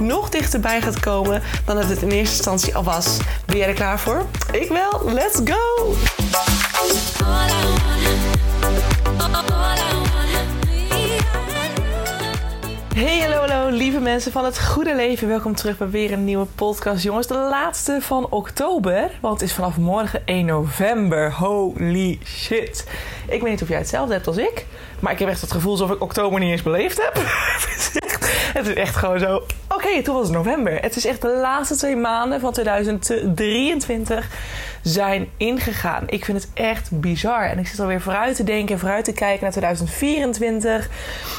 nog dichterbij gaat komen dan dat het in eerste instantie al was. Ben jij er klaar voor? Ik wel. Let's go! Hey, hallo, hallo, lieve mensen van het goede leven. Welkom terug bij weer een nieuwe podcast, jongens. De laatste van oktober, want het is vanaf morgen 1 november. Holy shit. Ik weet niet of jij hetzelfde hebt als ik, maar ik heb echt het gevoel alsof ik oktober niet eens beleefd heb. het, is echt, gewoon zo. Oké, toen was het november. Het is echt de laatste twee maanden van 2023 zijn ingegaan. Ik vind het echt bizar. En ik zit alweer vooruit te denken en vooruit te kijken naar 2024.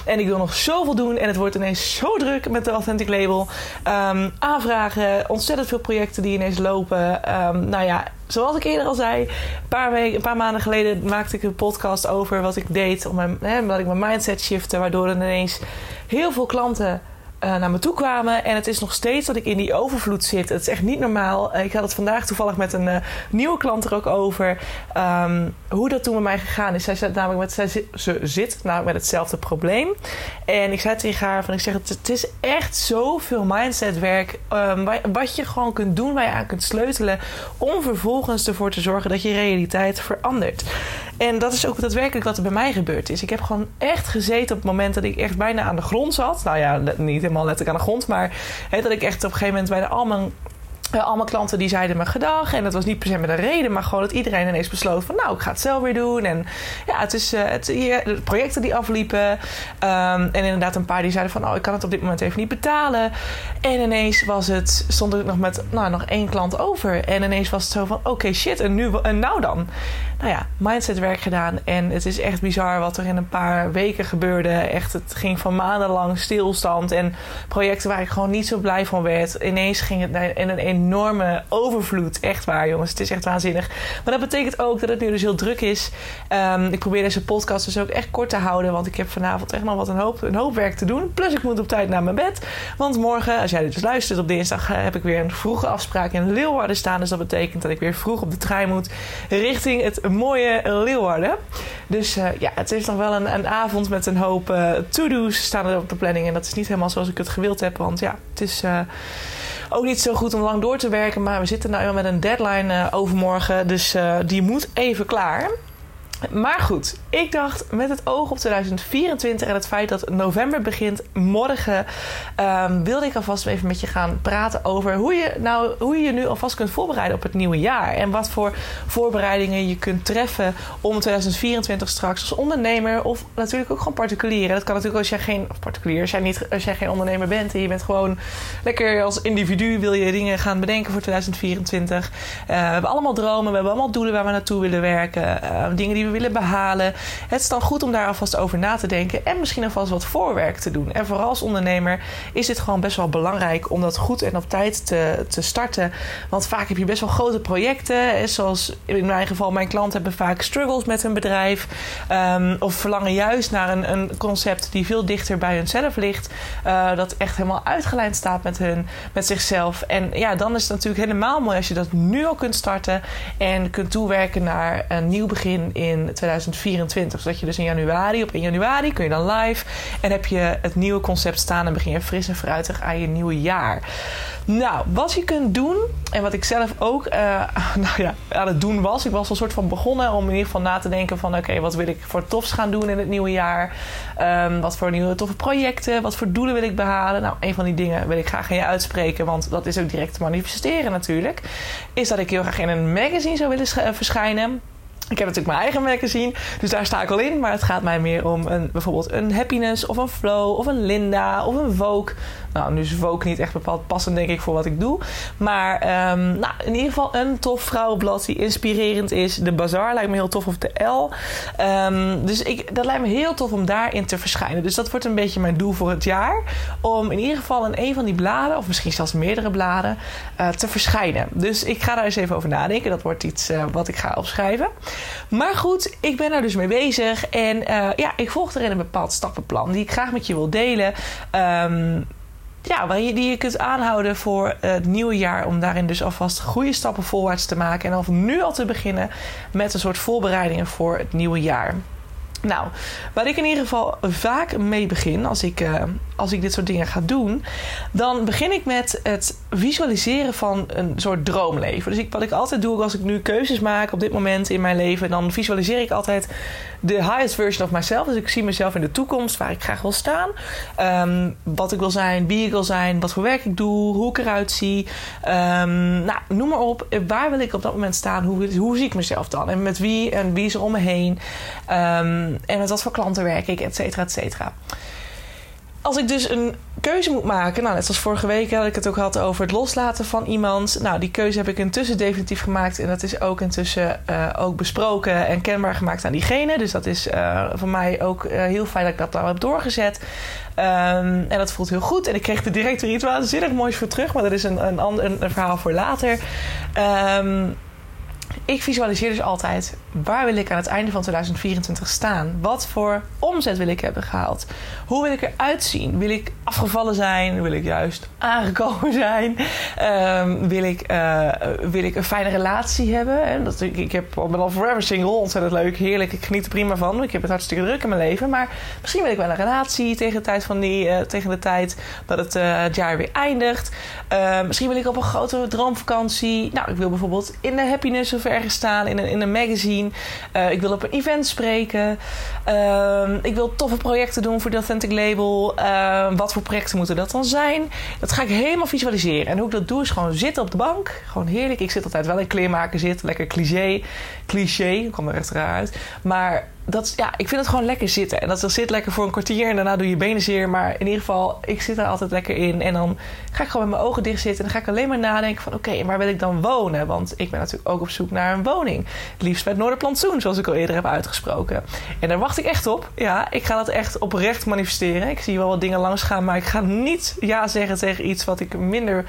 En ik wil nog zoveel doen. En het wordt ineens zo druk met de Authentic Label. Um, aanvragen, ontzettend veel projecten die ineens lopen. Um, nou ja, zoals ik eerder al zei, een paar, een paar maanden geleden maakte ik een podcast over wat ik deed. Om mijn, hè, omdat ik mijn mindset shifte, waardoor er ineens heel veel klanten uh, naar me toe kwamen. En het is nog steeds dat ik in die overvloed zit. Het is echt niet normaal. Uh, ik had het vandaag toevallig met een uh, nieuwe klant er ook over. Um, hoe dat toen met mij gegaan is. Zij, zit namelijk met, zij ze zit namelijk met hetzelfde probleem. En ik zei tegen haar: van, ik zeg, het, het is echt zoveel mindsetwerk. Um, wat je gewoon kunt doen, waar je aan kunt sleutelen. Om vervolgens ervoor te zorgen dat je realiteit verandert. En dat is ook daadwerkelijk wat er bij mij gebeurd is. Ik heb gewoon echt gezeten op het moment dat ik echt bijna aan de grond zat. Nou ja, niet helemaal letterlijk aan de grond. Maar dat ik echt op een gegeven moment bijna al mijn uh, allemaal klanten die zeiden me gedag. En dat was niet per se met een reden, maar gewoon dat iedereen ineens besloot van nou, ik ga het zelf weer doen. En ja, het is uh, het, de projecten die afliepen. Um, en inderdaad een paar die zeiden van oh, ik kan het op dit moment even niet betalen. En ineens was het, stond ik nog met nou, nog één klant over. En ineens was het zo van oké shit, en nu en nou dan? Nou ja, mindsetwerk gedaan. En het is echt bizar wat er in een paar weken gebeurde. Echt, het ging van maandenlang stilstand. En projecten waar ik gewoon niet zo blij van werd. Ineens ging het in een enorme overvloed. Echt waar, jongens. Het is echt waanzinnig. Maar dat betekent ook dat het nu dus heel druk is. Um, ik probeer deze podcast dus ook echt kort te houden. Want ik heb vanavond echt nog wat een hoop, een hoop werk te doen. Plus ik moet op tijd naar mijn bed. Want morgen, als jij dit dus luistert op dinsdag, heb ik weer een vroege afspraak in Leeuwarden staan. Dus dat betekent dat ik weer vroeg op de trein moet richting het mooie Leeuwarden. Dus uh, ja, het is nog wel een, een avond met een hoop uh, to-do's staan er op de planning. En dat is niet helemaal zoals ik het gewild heb. Want ja, het is... Uh, ook niet zo goed om lang door te werken. Maar we zitten nou met een deadline overmorgen. Dus die moet even klaar. Maar goed, ik dacht met het oog op 2024 en het feit dat november begint morgen, um, wilde ik alvast even met je gaan praten over hoe je, nou, hoe je nu alvast kunt voorbereiden op het nieuwe jaar. En wat voor voorbereidingen je kunt treffen om 2024 straks als ondernemer of natuurlijk ook gewoon particulier. Dat kan natuurlijk als jij geen, of particulier, als jij, niet, als jij geen ondernemer bent en je bent gewoon lekker als individu wil je dingen gaan bedenken voor 2024. Uh, we hebben allemaal dromen, we hebben allemaal doelen waar we naartoe willen werken, uh, dingen die we willen behalen. Het is dan goed om daar alvast over na te denken en misschien alvast wat voorwerk te doen. En vooral als ondernemer is het gewoon best wel belangrijk om dat goed en op tijd te, te starten. Want vaak heb je best wel grote projecten. Zoals in mijn geval, mijn klanten hebben vaak struggles met hun bedrijf. Um, of verlangen juist naar een, een concept die veel dichter bij hunzelf ligt. Uh, dat echt helemaal uitgelijnd staat met, hun, met zichzelf. En ja, dan is het natuurlijk helemaal mooi als je dat nu al kunt starten. En kunt toewerken naar een nieuw begin in 2024. Zodat je dus in januari, op 1 januari kun je dan live. En heb je het nieuwe concept staan en begin je fris en fruitig aan je nieuwe jaar. Nou, wat je kunt doen, en wat ik zelf ook uh, nou ja, aan het doen was. Ik was al soort van begonnen om in ieder geval na te denken van... oké, wat wil ik voor tofs gaan doen in het nieuwe jaar? Um, wat voor nieuwe toffe projecten? Wat voor doelen wil ik behalen? Nou, een van die dingen wil ik graag aan je uitspreken... want dat is ook direct te manifesteren natuurlijk. Is dat ik heel graag in een magazine zou willen verschijnen... Ik heb natuurlijk mijn eigen magazine, dus daar sta ik al in. Maar het gaat mij meer om een, bijvoorbeeld een Happiness of een Flow of een Linda of een Vogue Nou, nu is Vogue niet echt bepaald passend, denk ik, voor wat ik doe. Maar ehm, nou, in ieder geval een tof vrouwenblad die inspirerend is. De Bazaar lijkt me heel tof, of de L. Ehm, dus ik, dat lijkt me heel tof om daarin te verschijnen. Dus dat wordt een beetje mijn doel voor het jaar. Om in ieder geval in een van die bladen, of misschien zelfs meerdere bladen, uh, te verschijnen. Dus ik ga daar eens even over nadenken. Dat wordt iets uh, wat ik ga opschrijven. Maar goed, ik ben daar dus mee bezig. En uh, ja, ik volg erin een bepaald stappenplan die ik graag met je wil delen. Um, ja, waar je, die je kunt aanhouden voor het nieuwe jaar. Om daarin dus alvast goede stappen voorwaarts te maken. En al nu al te beginnen met een soort voorbereidingen voor het nieuwe jaar. Nou, waar ik in ieder geval vaak mee begin als ik, uh, als ik dit soort dingen ga doen, dan begin ik met het visualiseren van een soort droomleven. Dus ik, wat ik altijd doe als ik nu keuzes maak op dit moment in mijn leven, dan visualiseer ik altijd de highest version of myself. Dus ik zie mezelf in de toekomst waar ik graag wil staan, um, wat ik wil zijn, wie ik wil zijn, wat voor werk ik doe, hoe ik eruit zie. Um, nou, noem maar op. Waar wil ik op dat moment staan? Hoe, hoe zie ik mezelf dan? En met wie en wie is er om me heen? Um, en met wat voor klanten werk ik, et cetera, et cetera. Als ik dus een keuze moet maken, nou, net zoals vorige week had ik het ook had over het loslaten van iemand. Nou, die keuze heb ik intussen definitief gemaakt. En dat is ook intussen uh, ook besproken en kenbaar gemaakt aan diegene. Dus dat is uh, voor mij ook uh, heel fijn dat ik dat nou heb doorgezet. Um, en dat voelt heel goed. En ik kreeg er direct weer waanzinnig moois voor terug. Maar dat is een, een, een, een verhaal voor later. Um, ik visualiseer dus altijd waar wil ik aan het einde van 2024 staan? Wat voor omzet wil ik hebben gehaald? Hoe wil ik eruit zien? Wil ik afgevallen zijn? Wil ik juist aangekomen zijn? Um, wil, ik, uh, wil ik een fijne relatie hebben? En dat, ik, ik heb, ben al forever single, ontzettend leuk, heerlijk. Ik geniet er prima van. Ik heb het hartstikke druk in mijn leven. Maar misschien wil ik wel een relatie tegen de tijd, van die, uh, tegen de tijd dat het, het jaar weer eindigt. Uh, misschien wil ik op een grote droomvakantie. Nou, ik wil bijvoorbeeld in de happiness of ergens staan, in een, in een magazine. Uh, ik wil op een event spreken. Uh, ik wil toffe projecten doen voor de Authentic Label. Uh, wat voor projecten moeten dat dan zijn? Dat ga ik helemaal visualiseren. En hoe ik dat doe is gewoon zitten op de bank. Gewoon heerlijk. Ik zit altijd wel in kleermaker zit. Lekker cliché. Cliché. Ik kom er echt raar uit. Maar dat, ja, ik vind het gewoon lekker zitten. En dat zit lekker voor een kwartier en daarna doe je benen zeer. Maar in ieder geval, ik zit er altijd lekker in. En dan ga ik gewoon met mijn ogen dicht zitten. En dan ga ik alleen maar nadenken van... oké, okay, waar wil ik dan wonen? Want ik ben natuurlijk ook op zoek naar een woning. Liefst het Noorderplantsoen, zoals ik al eerder heb uitgesproken. En daar wacht ik echt op. Ja, ik ga dat echt oprecht manifesteren. Ik zie wel wat dingen langsgaan, maar ik ga niet ja zeggen tegen iets... wat ik minder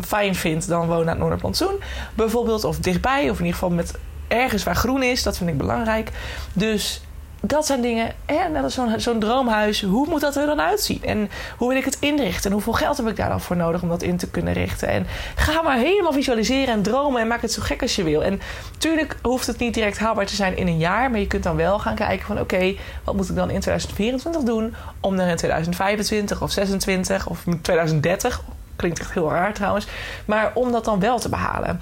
fijn vind dan wonen aan het Noorderplantsoen. Bijvoorbeeld, of dichtbij, of in ieder geval met ergens waar groen is. Dat vind ik belangrijk. Dus dat zijn dingen. En dat is zo'n droomhuis. Hoe moet dat er dan uitzien? En hoe wil ik het inrichten? En hoeveel geld heb ik daar dan voor nodig om dat in te kunnen richten? En ga maar helemaal visualiseren en dromen. En maak het zo gek als je wil. En natuurlijk hoeft het niet direct haalbaar te zijn in een jaar. Maar je kunt dan wel gaan kijken van... oké, wat moet ik dan in 2024 doen... om dan in 2025 of 26 of 2030... klinkt echt heel raar trouwens... maar om dat dan wel te behalen.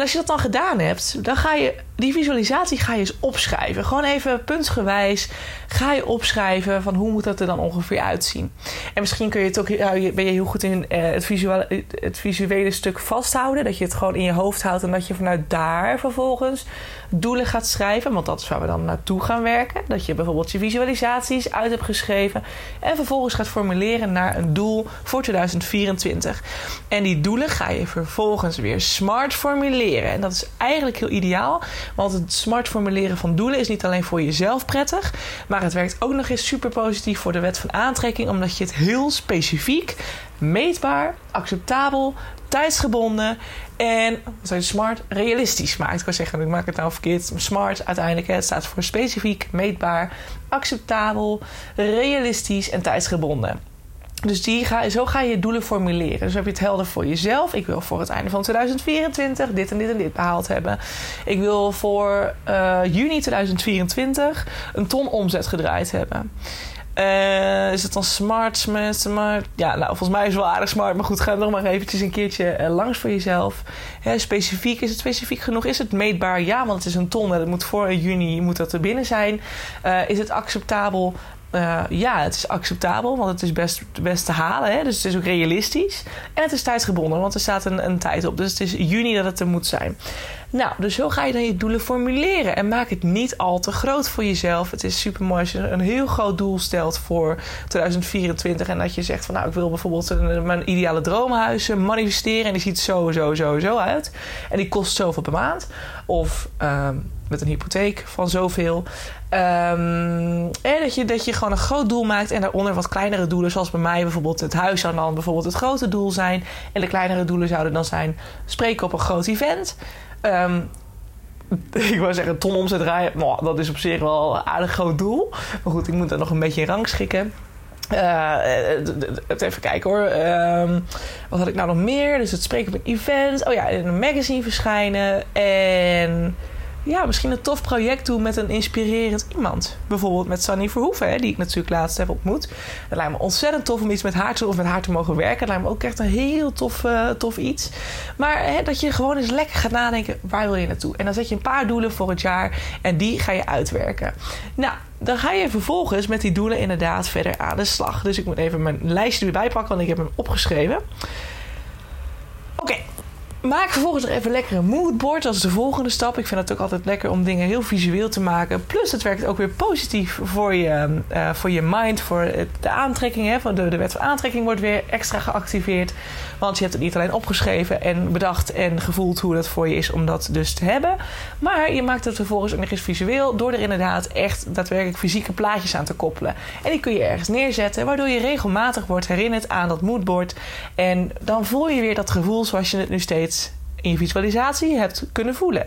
Als je dat dan gedaan hebt, dan ga je die visualisatie ga je eens opschrijven. Gewoon even puntsgewijs ga je opschrijven van hoe moet dat er dan ongeveer uitzien. En misschien kun je het ook, ben je heel goed in uh, het, visuele, het visuele stuk vasthouden. Dat je het gewoon in je hoofd houdt en dat je vanuit daar vervolgens doelen gaat schrijven. Want dat is waar we dan naartoe gaan werken. Dat je bijvoorbeeld je visualisaties uit hebt geschreven. En vervolgens gaat formuleren naar een doel voor 2024. En die doelen ga je vervolgens weer smart formuleren. En dat is eigenlijk heel ideaal. Want het smart formuleren van doelen is niet alleen voor jezelf prettig. Maar het werkt ook nog eens super positief voor de wet van aantrekking. Omdat je het heel specifiek, meetbaar, acceptabel, tijdsgebonden en wat smart realistisch maakt. Ik kan zeggen, ik maak het nou verkeerd. Smart uiteindelijk, het staat voor specifiek, meetbaar, acceptabel, realistisch en tijdsgebonden. Dus die ga, zo ga je doelen formuleren. Dus heb je het helder voor jezelf. Ik wil voor het einde van 2024 dit en dit en dit behaald hebben. Ik wil voor uh, juni 2024 een ton omzet gedraaid hebben. Uh, is het dan smart, smart? Ja, nou, volgens mij is het wel aardig smart. Maar goed, ga nog maar eventjes een keertje uh, langs voor jezelf. Hè, specifiek, is het specifiek genoeg? Is het meetbaar? Ja, want het is een ton. Het moet voor juni moet dat er binnen zijn. Is het acceptabel? Uh, ja, het is acceptabel, want het is best, best te halen. Hè? Dus het is ook realistisch. En het is tijdsgebonden, want er staat een, een tijd op. Dus het is juni dat het er moet zijn. Nou, dus zo ga je dan je doelen formuleren. En maak het niet al te groot voor jezelf. Het is super mooi als je een heel groot doel stelt voor 2024. En dat je zegt van nou, ik wil bijvoorbeeld mijn ideale droomhuis manifesteren. En die ziet zo, zo, zo, zo uit. En die kost zoveel per maand. Of ehm, met een hypotheek van zoveel. En dat je, dat je gewoon een groot doel maakt en daaronder wat kleinere doelen. Zoals bij mij bijvoorbeeld het huis zou dan bijvoorbeeld het grote doel zijn. En de kleinere doelen zouden dan zijn spreken op een groot event. Um, ik wou zeggen, ton omzet draaien. Nou, dat is op zich wel een aardig groot doel. Maar goed, ik moet dat nog een beetje in rang schikken. Uh, even kijken hoor. Um, wat had ik nou nog meer? Dus het spreken op een event. Oh ja, in een magazine verschijnen. En ja, misschien een tof project doen met een inspirerend iemand. Bijvoorbeeld met Sunny Verhoeven, hè, die ik natuurlijk laatst heb ontmoet. Het lijkt me ontzettend tof om iets met haar te of met haar te mogen werken. Het lijkt me ook echt een heel tof, uh, tof iets. Maar hè, dat je gewoon eens lekker gaat nadenken, waar wil je naartoe? En dan zet je een paar doelen voor het jaar en die ga je uitwerken. Nou, dan ga je vervolgens met die doelen inderdaad verder aan de slag. Dus ik moet even mijn lijstje erbij pakken, want ik heb hem opgeschreven. Oké, Maak vervolgens nog even lekker een moodboard. Dat is de volgende stap. Ik vind het ook altijd lekker om dingen heel visueel te maken. Plus het werkt ook weer positief voor je, uh, voor je mind. Voor de aantrekking. Hè, de wet van aantrekking wordt weer extra geactiveerd. Want je hebt het niet alleen opgeschreven en bedacht en gevoeld hoe dat voor je is om dat dus te hebben. Maar je maakt het vervolgens ook nog eens visueel. Door er inderdaad echt daadwerkelijk fysieke plaatjes aan te koppelen. En die kun je ergens neerzetten. Waardoor je regelmatig wordt herinnerd aan dat moodboard. En dan voel je weer dat gevoel zoals je het nu steeds in je visualisatie hebt kunnen voelen.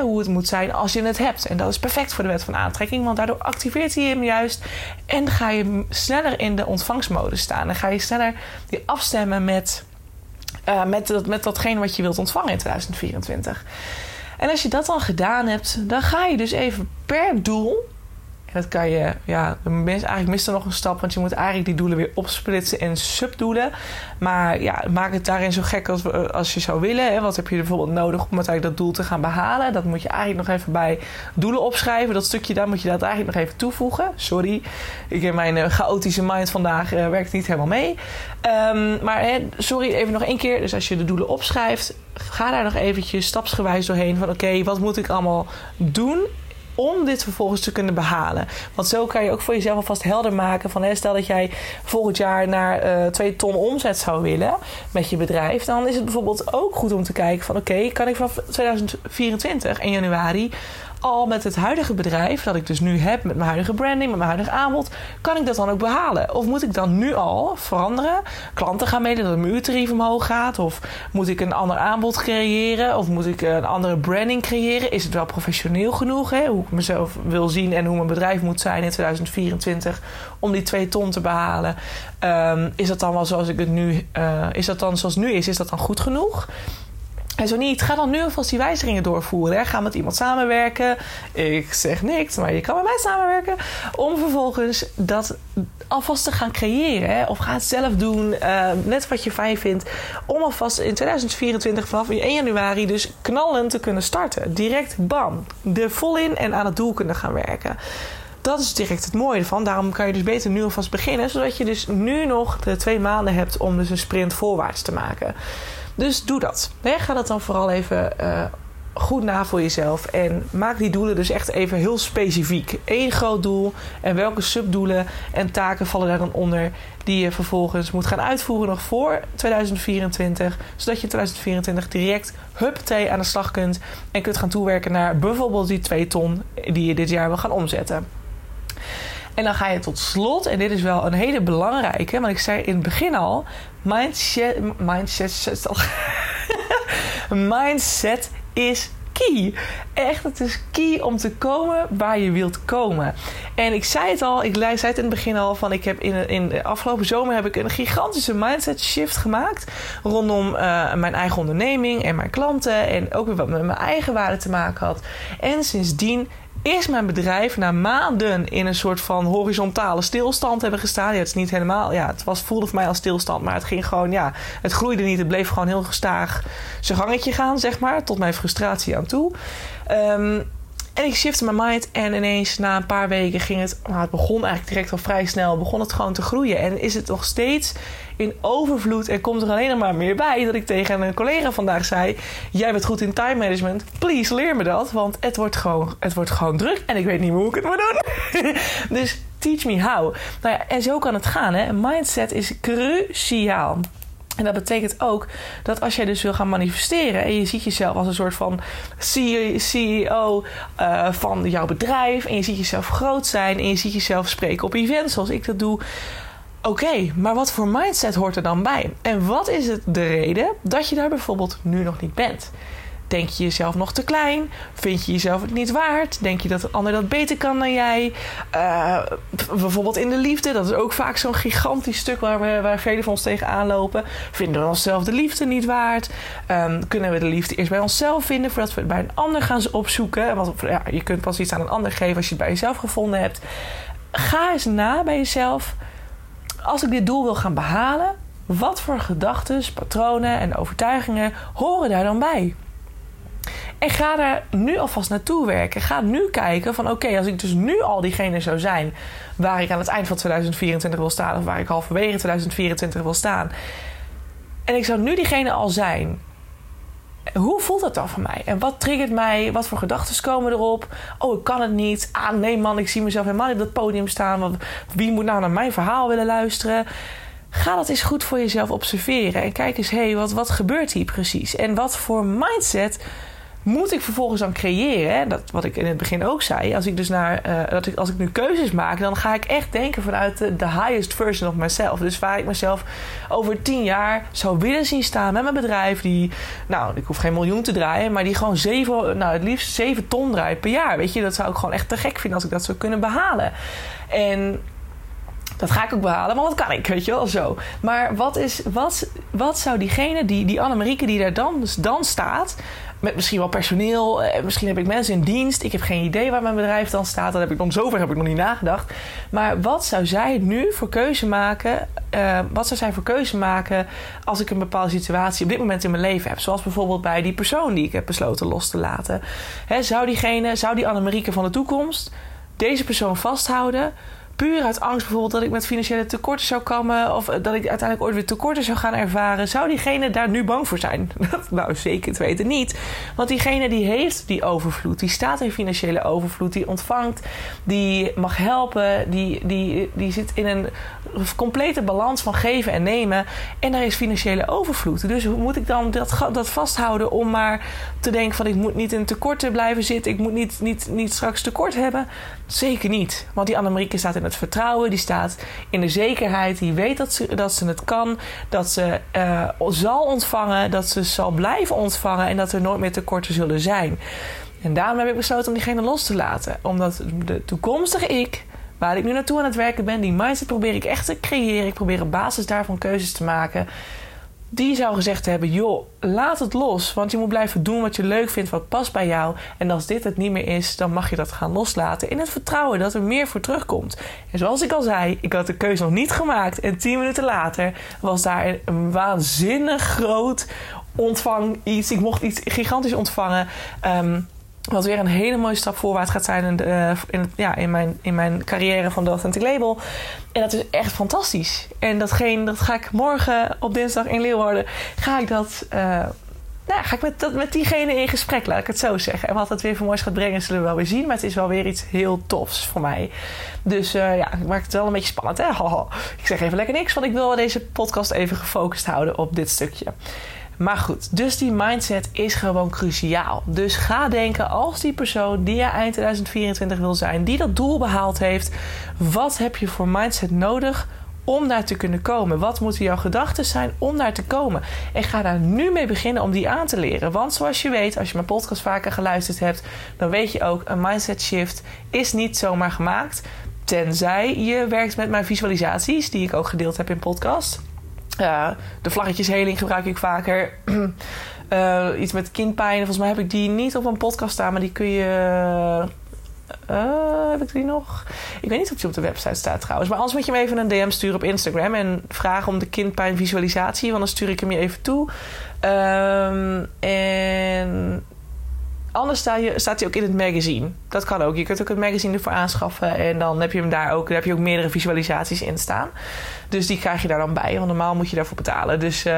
hoe het moet zijn als je het hebt. En dat is perfect voor de wet van aantrekking, want daardoor activeert hij hem juist. En ga je sneller in de ontvangstmodus staan. En ga je sneller die afstemmen met, uh, met, dat, met datgene wat je wilt ontvangen in 2024. En als je dat dan gedaan hebt, dan ga je dus even per doel dat kan je, ja, eigenlijk mist er nog een stap, want je moet eigenlijk die doelen weer opsplitsen in subdoelen. Maar ja, maak het daarin zo gek als, als je zou willen. Hè. Wat heb je bijvoorbeeld nodig om uiteindelijk dat doel te gaan behalen? Dat moet je eigenlijk nog even bij doelen opschrijven. Dat stukje daar moet je dat eigenlijk nog even toevoegen. Sorry, ik heb mijn uh, chaotische mind vandaag uh, werkt niet helemaal mee. Um, maar hè, sorry, even nog één keer. Dus als je de doelen opschrijft, ga daar nog eventjes stapsgewijs doorheen van oké, wat moet ik allemaal doen om dit vervolgens te kunnen behalen. Want zo kan je ook voor jezelf alvast helder maken van stel dat jij volgend jaar naar uh, eh, 2 ton omzet zou willen met je bedrijf, dan is het bijvoorbeeld ook goed om te kijken van oké, kan ik vanaf 2024 in januari al met het huidige bedrijf dat ik dus nu heb, met mijn huidige branding, met mijn huidige aanbod, kan ik dat dan ook behalen? Of moet ik dan nu al veranderen? Klanten gaan mailen dat mijn uurtarief omhoog gaat? Of moet ik een ander aanbod creëren? Of moet ik een andere branding creëren? Is het wel professioneel genoeg? Hè? Hoe ik mezelf wil zien en hoe mijn bedrijf moet zijn in 2024 om die twee ton te behalen? Um, is dat dan wel zoals ik het nu, uh, is dat dan zoals het nu is? Is dat dan goed genoeg? En zo niet, ga dan nu alvast die wijzigingen doorvoeren. Hè. Ga met iemand samenwerken. Ik zeg niks, maar je kan met mij samenwerken. Om vervolgens dat alvast te gaan creëren. Hè. Of ga het zelf doen. Uh, net wat je fijn vindt. Om alvast in 2024 vanaf 1 januari dus knallend te kunnen starten. Direct bam. Er vol in en aan het doel kunnen gaan werken. Dat is direct het mooie ervan. Daarom kan je dus beter nu alvast beginnen. Zodat je dus nu nog de twee maanden hebt om dus een sprint voorwaarts te maken. Dus doe dat. Ga dat dan vooral even uh, goed na voor jezelf. En maak die doelen dus echt even heel specifiek. Eén groot doel en welke subdoelen en taken vallen daar dan onder die je vervolgens moet gaan uitvoeren nog voor 2024. Zodat je 2024 direct thee aan de slag kunt en kunt gaan toewerken naar bijvoorbeeld die 2 ton die je dit jaar wil gaan omzetten. En dan ga je tot slot, en dit is wel een hele belangrijke, want ik zei in het begin al: mindset, mindset, mindset is key. Echt, het is key om te komen waar je wilt komen. En ik zei het al, ik zei het in het begin al van ik heb in, in de afgelopen zomer heb ik een gigantische mindset shift gemaakt rondom uh, mijn eigen onderneming en mijn klanten en ook weer wat met mijn eigen waarde te maken had. En sindsdien is mijn bedrijf na maanden in een soort van horizontale stilstand hebben gestaan. Ja, het is niet helemaal, ja, het was, voelde voor mij als stilstand, maar het ging gewoon, ja, het groeide niet. Het bleef gewoon heel gestaag zijn gangetje gaan, zeg maar, tot mijn frustratie aan toe. Um, En ik shifte mijn mind en ineens na een paar weken ging het... Nou, het begon eigenlijk direct al vrij snel. Begon het gewoon te groeien. En is het nog steeds in overvloed. En komt er alleen maar meer bij. Dat ik tegen een collega vandaag zei... Jij bent goed in time management. Please, leer me dat. Want het wordt gewoon, het wordt gewoon druk. En ik weet niet hoe ik het moet doen. dus teach me how. Nou ja, en zo kan het gaan. Hè? Mindset is cruciaal. En dat betekent ook dat als jij dus wil gaan manifesteren en je ziet jezelf als een soort van CEO uh, van jouw bedrijf en je ziet jezelf groot zijn en je ziet jezelf spreken op events zoals ik dat doe. Oké, maar wat voor mindset hoort er dan bij? En wat is het de reden dat je daar bijvoorbeeld nu nog niet bent? Denk je jezelf nog te klein? Vind je jezelf het niet waard? Denk je dat een ander dat beter kan dan jij? Uh, bijvoorbeeld in de liefde, dat is ook vaak zo'n gigantisch stuk waar, we, waar velen van ons tegenaan lopen. Vinden we onszelf de liefde niet waard? Um, kunnen we de liefde eerst bij onszelf vinden voordat we het bij een ander gaan opzoeken? Want ja, je kunt pas iets aan een ander geven als je het bij jezelf gevonden hebt. Ga eens na bij jezelf. Als ik dit doel wil gaan behalen, wat voor gedachten, patronen en overtuigingen horen daar dan bij? En ga daar nu alvast naartoe werken. Ga nu kijken van oké, als ik dus nu al diegene zou zijn waar ik aan het eind van 2024 wil staan, of waar ik halverwege 2024 wil staan. En ik zou nu diegene al zijn. Hoe voelt dat dan voor mij? En wat triggert mij? Wat voor gedachten komen erop? Oh, ik kan het niet. Ah, nee man, ik zie mezelf helemaal niet op dat podium staan. Wie moet nou naar mijn verhaal willen luisteren? Ga dat eens goed voor jezelf observeren. En kijk eens, hé, hey, wat, wat gebeurt hier precies? En wat voor mindset moet ik vervolgens dan creëren? Hè? Dat, wat ik in het begin ook zei. Als ik dus naar, uh, dat ik, als ik nu keuzes maak, dan ga ik echt denken vanuit de, highest version of myself. Dus waar ik mezelf over tien jaar zou willen zien staan met mijn bedrijf. Die, nou, ik hoef geen miljoen te draaien, maar die gewoon zeven, nou, het liefst zeven ton draait per jaar. Weet je, dat zou ik gewoon echt te gek vinden als ik dat zou kunnen behalen. En dat ga ik ook behalen, want dat kan ik, weet je wel, zo. Maar wat, is, wat, wat zou diegene, die, die Annemarieke die daar dan, dan staat met misschien wel personeel. Eh, misschien heb ik mensen in dienst. Ik heb geen idee waar mijn bedrijf dan staat. Dat heb ik nog zover heb ik nog niet nagedacht. Maar wat zou zij nu voor keuze maken? Uh, wat zou zij voor keuze maken als ik een bepaalde situatie op dit moment in mijn leven heb? Zoals bijvoorbeeld bij die persoon die ik heb besloten los te laten. Hè, zou diegene, zou die Annemarieke van de toekomst deze persoon vasthouden? Puur uit angst bijvoorbeeld dat ik met financiële tekorten zou komen... of dat ik uiteindelijk ooit weer tekorten zou gaan ervaren... zou diegene daar nu bang voor zijn? nou, zeker te weten niet. Want diegene die heeft die overvloed, die staat in financiële overvloed... die ontvangt, die mag helpen, die, die, die zit in een complete balans van geven en nemen... en daar is financiële overvloed. Dus hoe moet ik dan dat, dat vasthouden om maar te denken van... ik moet niet in tekorten blijven zitten... ik moet niet, niet, niet straks tekort hebben? Zeker niet. Want die Annemarieke staat in het vertrouwen, die staat in de zekerheid, die weet dat ze, dat ze het kan, dat ze uh, zal ontvangen, dat ze zal blijven ontvangen en dat er nooit meer tekorten zullen zijn. En daarom heb ik besloten om diegene los te laten. Omdat de toekomstige ik, waar ik nu naartoe aan het werken ben, die mindset probeer ik echt te creëren. Ik probeer op basis daarvan keuzes te maken die zou gezegd hebben: joh, laat het los. Want je moet blijven doen wat je leuk vindt, wat past bij jou. En als dit het niet meer is, dan mag je dat gaan loslaten. In het vertrouwen dat er meer voor terugkomt. En zoals ik al zei, ik had de keuze nog niet gemaakt. En tien minuten later was daar een waanzinnig groot ontvang iets. Ik mocht iets gigantisch ontvangen. Um, wat weer een hele mooie stap voorwaarts gaat zijn in, de, uh, in, ja, in, mijn, in mijn carrière van de Authentic Label. En dat is echt fantastisch. En datgene, dat ga ik morgen op dinsdag in Leeuwarden, ga ik dat... Uh, nou, ga ik met, dat, met diegene in gesprek, laat ik het zo zeggen. En wat het weer voor moois gaat brengen, zullen we wel weer zien. Maar het is wel weer iets heel tofs voor mij. Dus uh, ja, ik maak het wel een beetje spannend. Hè? Ik zeg even lekker niks, want ik wil deze podcast even gefocust houden op dit stukje. Maar goed, dus die mindset is gewoon cruciaal. Dus ga denken als die persoon die je eind 2024 wil zijn, die dat doel behaald heeft, wat heb je voor mindset nodig om daar te kunnen komen? Wat moeten jouw gedachten zijn om daar te komen? En ga daar nu mee beginnen om die aan te leren. Want zoals je weet, als je mijn podcast vaker geluisterd hebt, dan weet je ook, een mindset shift is niet zomaar gemaakt. Tenzij je werkt met mijn visualisaties, die ik ook gedeeld heb in podcast. De vlaggetjesheling gebruik ik vaker. uh, iets met kindpijn. Volgens mij heb ik die niet op een podcast staan, maar die kun je. Uh, heb ik die nog? Ik weet niet of die op de website staat trouwens. Maar anders moet je me even een DM sturen op Instagram en vragen om de kindpijnvisualisatie. Want dan stuur ik hem je even toe. Um, en Anders sta je, staat hij ook in het magazine. Dat kan ook. Je kunt ook het magazine ervoor aanschaffen. En dan heb je hem daar ook. Daar heb je ook meerdere visualisaties in staan. Dus die krijg je daar dan bij. Want normaal moet je daarvoor betalen. Dus, uh,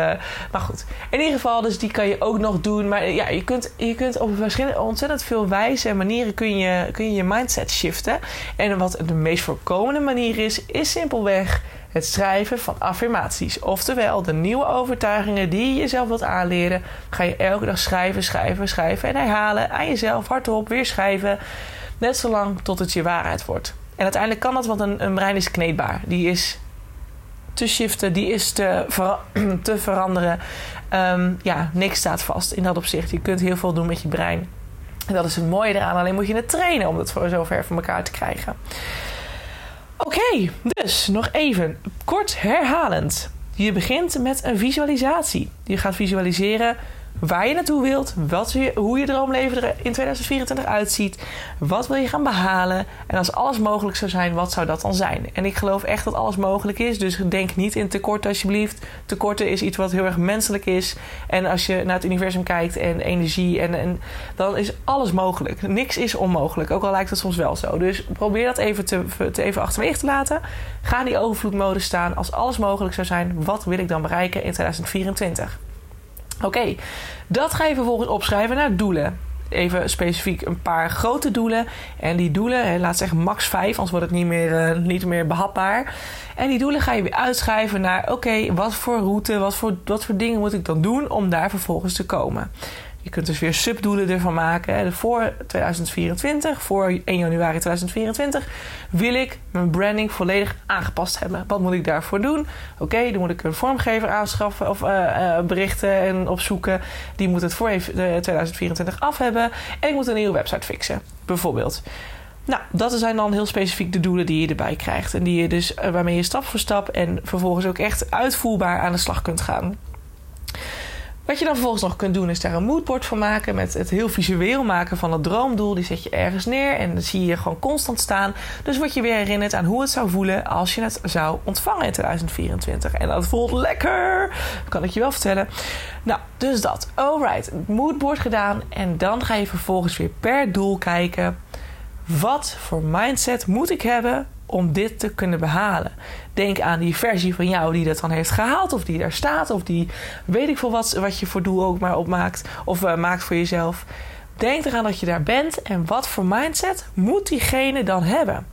maar goed. In ieder geval, dus die kan je ook nog doen. Maar ja, je kunt, je kunt op verschillende, ontzettend veel wijze en manieren kun je, kun je je mindset shiften. En wat de meest voorkomende manier is, is simpelweg het schrijven van affirmaties. Oftewel, de nieuwe overtuigingen die je jezelf wilt aanleren, ga je elke dag schrijven, schrijven, schrijven en herhalen aan jezelf hardop weer schrijven. Net zolang tot het je waarheid wordt. En uiteindelijk kan dat, want een, een brein is kneedbaar. Die is te shiften, die is te, veranderen. Um, ja, niks staat vast in dat opzicht. Je kunt heel veel doen met je brein. En dat is het mooie eraan. Alleen moet je het trainen om het voor zover voor elkaar te krijgen. Oké, dus nog even kort herhalend. Je begint met een visualisatie. Je gaat visualiseren waar je naartoe wilt, wat je, hoe je droomleven er in 2024 uitziet, wat wil je gaan behalen en als alles mogelijk zou zijn, wat zou dat dan zijn? En ik geloof echt dat alles mogelijk is, dus denk niet in tekort alsjeblieft. Tekorten is iets wat heel erg menselijk is en als je naar het universum kijkt en energie en, en dan is alles mogelijk. Niks is onmogelijk, ook al lijkt het soms wel zo. Dus probeer dat even, te, te even achterwege te laten. Ga in die overvloedmode staan. Als alles mogelijk zou zijn, wat wil ik dan bereiken in 2024? Oké, dat ga je vervolgens opschrijven naar doelen. Even specifiek een paar grote doelen. En die doelen, laat zeggen max 5, anders wordt het niet meer, uh, niet meer behapbaar. En die doelen ga je weer uitschrijven naar: oké, wat voor route, wat voor, wat voor dingen moet ik dan doen om daar vervolgens te komen? Je kunt dus weer subdoelen ervan maken. Voor 2024, voor 1 januari 2024, wil ik mijn branding volledig aangepast hebben. Wat moet ik daarvoor doen? Oké, dan moet ik een vormgever aanschaffen of uh, berichten en opzoeken. Die moet het voor 2024 af hebben. En ik moet een nieuwe website fixen, bijvoorbeeld. Nou, dat zijn dan heel specifiek de doelen die je erbij krijgt. En die je dus, eh, waarmee je stap voor stap en vervolgens ook echt uitvoerbaar aan de slag kunt gaan. Wat je dan vervolgens nog kunt doen, is daar een moodboard van maken. Met het heel visueel maken van het droomdoel. Die zet je ergens neer en dan zie je gewoon constant staan. Dus word je weer herinnerd aan hoe het zou voelen als je het zou ontvangen in 2024. En dat voelt lekker, kan ik je wel vertellen. Nou, dus dat. Alright, moodboard gedaan. En dan ga je vervolgens weer per doel kijken. Wat voor mindset moet ik hebben om dit te kunnen behalen. Denk aan die versie van jou die dat dan heeft gehaald, of die daar staat, of die weet ik veel wat, wat je voor doel ook maar opmaakt, of uh, maakt voor jezelf. Denk eraan dat je daar bent en wat voor mindset moet diegene dan hebben.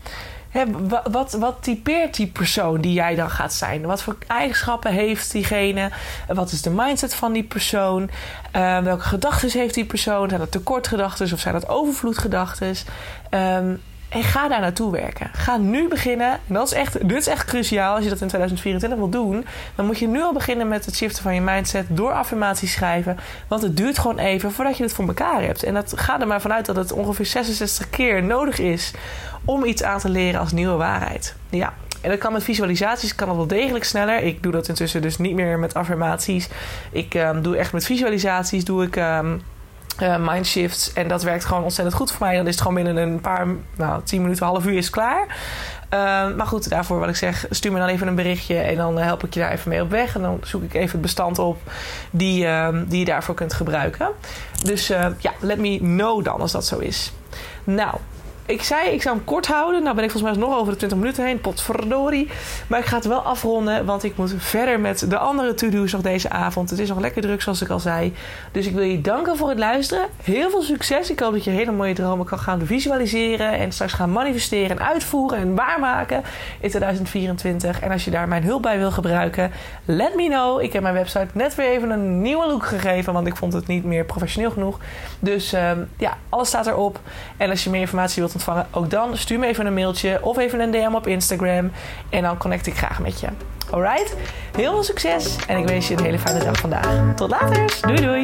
wat, wat, typeert die persoon die jij dan gaat zijn? Wat voor eigenschappen heeft diegene? Wat is de mindset van die persoon? Uh, welke gedachten heeft die persoon? Zijn dat tekortgedachten of zijn dat overvloedgedachten? Um, en ga daar naartoe werken. Ga nu beginnen. En dat is echt, dit is echt cruciaal. Als je dat in 2024 wil doen, dan moet je nu al beginnen met het shiften van je mindset door affirmaties schrijven. Want het duurt gewoon even voordat je het voor elkaar hebt. En dat gaat er maar vanuit dat het ongeveer 66 keer nodig is om iets aan te leren als nieuwe waarheid. Ja. En dat kan met visualisaties kan dat wel degelijk sneller. Ik doe dat intussen dus niet meer met affirmaties. Ik um, doe echt met visualisaties. Doe ik. Um, uh, mindshifts. En dat werkt gewoon ontzettend goed voor mij. Dan is het gewoon binnen een paar, nou, 10 minuten, half uur is klaar. Uh, maar goed, daarvoor wat ik zeg, stuur me dan even een berichtje en dan help ik je daar even mee op weg. En dan zoek ik even het bestand op die, uh, die je daarvoor kunt gebruiken. Dus uh, ja, let me know dan als dat zo is. Nou, ik zei, ik zou hem kort houden. Nou ben ik volgens mij nog over de 20 minuten heen. Potverdorie. Maar ik ga het wel afronden, want ik moet verder met de andere to-do's nog deze avond. Het is nog lekker druk, zoals ik al zei. Dus ik wil je danken voor het luisteren. Heel veel succes. Ik hoop dat je hele mooie dromen kan gaan visualiseren. En straks gaan manifesteren en uitvoeren en waarmaken in 2024. En als je daar mijn hulp bij wil gebruiken, let me know. Ik heb mijn website net weer even een nieuwe look gegeven, want ik vond het niet meer professioneel genoeg. Dus um, ja, alles staat erop. En als je meer informatie wilt ook dan stuur me even een mailtje of even een DM op Instagram. En dan connect ik graag met je. Alright? Heel veel succes en ik wens je een hele fijne dag vandaag. Tot later. Doei doei